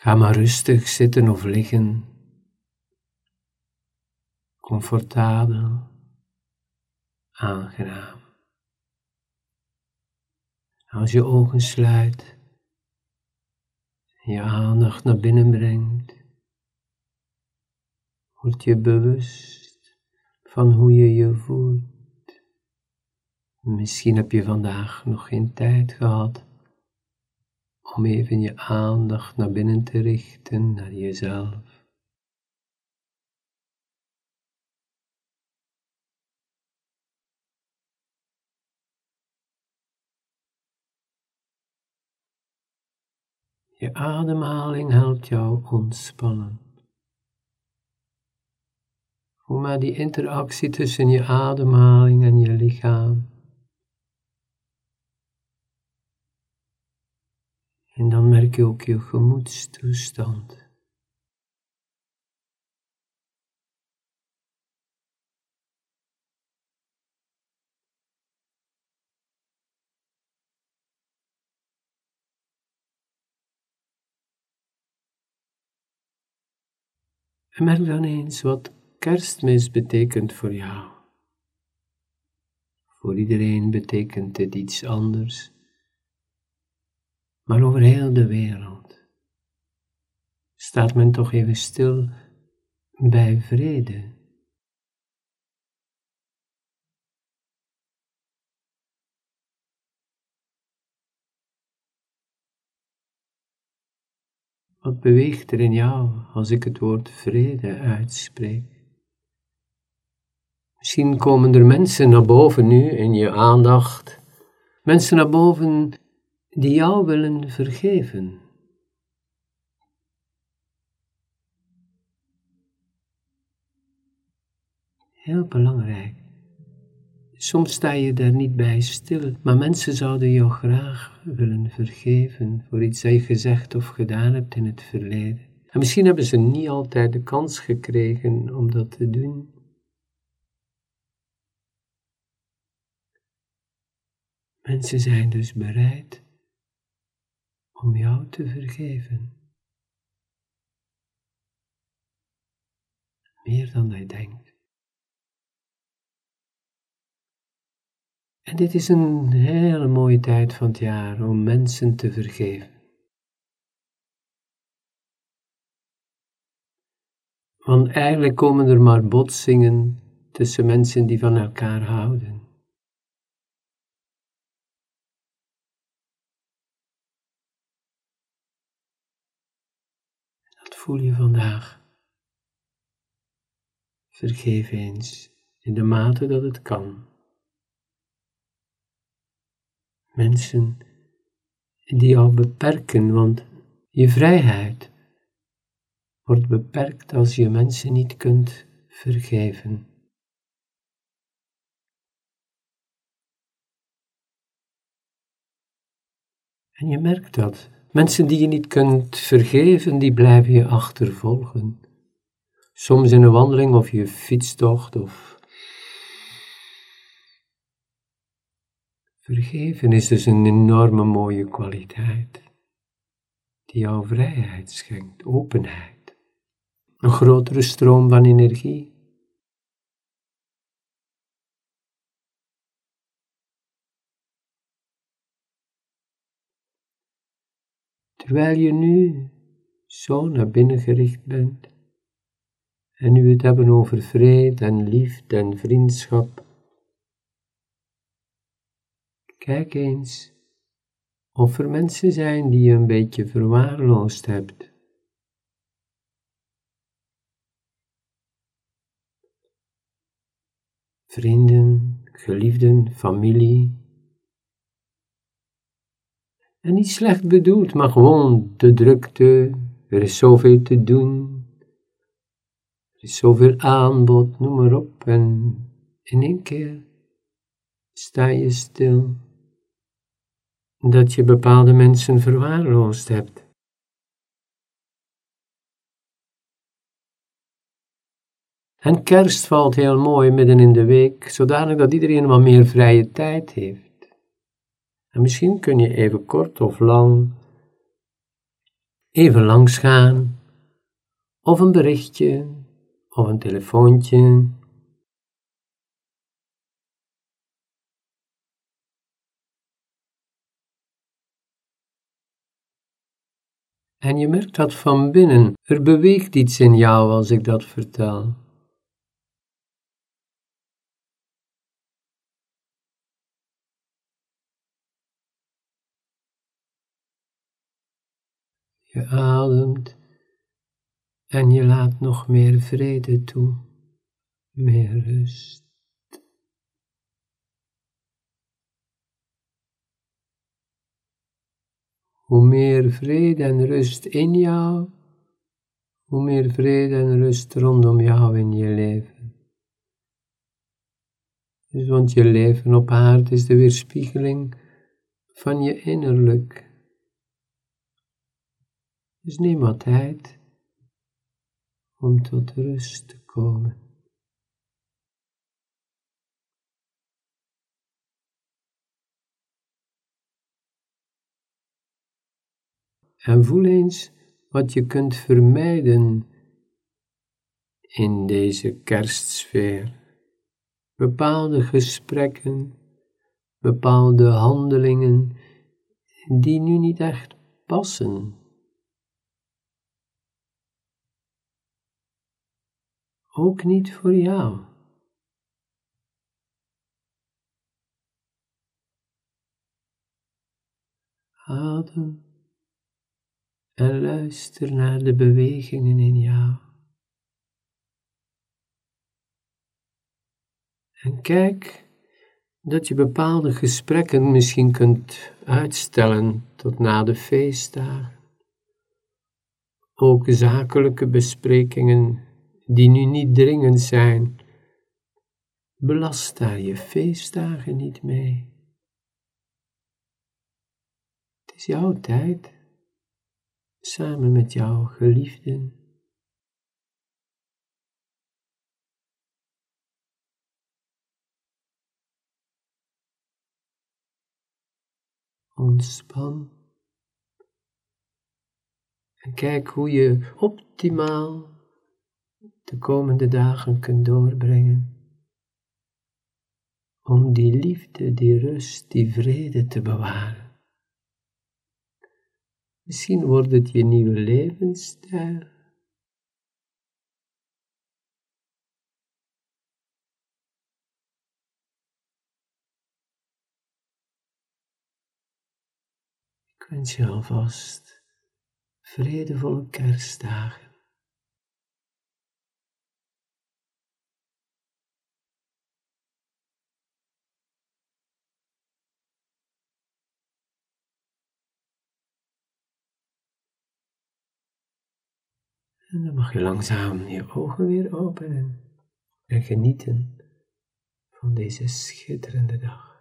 Ga maar rustig zitten of liggen, comfortabel, aangenaam. Als je ogen sluit, je aandacht naar binnen brengt, word je bewust van hoe je je voelt. Misschien heb je vandaag nog geen tijd gehad om even je aandacht naar binnen te richten, naar jezelf. Je ademhaling helpt jou ontspannen. Voel maar die interactie tussen je ademhaling en je lichaam. En dan merk je ook je gemoedstoestand. En merk dan eens wat kerstmis betekent voor jou. Voor iedereen betekent dit iets anders maar over heel de wereld staat men toch even stil bij vrede. Wat beweegt er in jou als ik het woord vrede uitspreek? Misschien komen er mensen naar boven nu in je aandacht, mensen naar boven die jou willen vergeven. Heel belangrijk. Soms sta je daar niet bij stil, maar mensen zouden jou graag willen vergeven voor iets dat je gezegd of gedaan hebt in het verleden. En misschien hebben ze niet altijd de kans gekregen om dat te doen. Mensen zijn dus bereid om jou te vergeven. Meer dan hij denkt. En dit is een hele mooie tijd van het jaar om mensen te vergeven. Want eigenlijk komen er maar botsingen tussen mensen die van elkaar houden. Voel je vandaag? Vergeef eens in de mate dat het kan. Mensen die jou beperken, want je vrijheid wordt beperkt als je mensen niet kunt vergeven. En je merkt dat Mensen die je niet kunt vergeven, die blijven je achtervolgen. Soms in een wandeling of je fietstocht of. Vergeven is dus een enorme mooie kwaliteit, die jou vrijheid schenkt, openheid, een grotere stroom van energie. Terwijl je nu zo naar binnen gericht bent en nu het hebben over vrede en liefde en vriendschap, kijk eens of er mensen zijn die je een beetje verwaarloosd hebt. Vrienden, geliefden, familie, en niet slecht bedoeld, maar gewoon de drukte. Er is zoveel te doen. Er is zoveel aanbod, noem maar op. En in één keer sta je stil. Dat je bepaalde mensen verwaarloosd hebt. En kerst valt heel mooi midden in de week, zodanig dat iedereen wat meer vrije tijd heeft. En misschien kun je even kort of lang even langs gaan, of een berichtje, of een telefoontje. En je merkt dat van binnen, er beweegt iets in jou als ik dat vertel. Ademt en je laat nog meer vrede toe, meer rust. Hoe meer vrede en rust in jou, hoe meer vrede en rust rondom jou in je leven. Dus want je leven op aarde is de weerspiegeling van je innerlijk. Dus neem wat tijd om tot rust te komen. En voel eens wat je kunt vermijden in deze kerstsfeer. Bepaalde gesprekken, bepaalde handelingen die nu niet echt passen ook niet voor jou. Adem en luister naar de bewegingen in jou. En kijk dat je bepaalde gesprekken misschien kunt uitstellen tot na de feestdagen. Ook zakelijke besprekingen die nu niet dringend zijn, belast daar je feestdagen niet mee. Het is jouw tijd, samen met jouw geliefden. Ontspan en kijk hoe je optimaal de komende dagen kunt doorbrengen. Om die liefde, die rust, die vrede te bewaren. Misschien wordt het je nieuwe levensstijl. Ik wens je alvast vredevolle kerstdagen. En dan mag je langzaam je ogen weer openen en genieten van deze schitterende dag.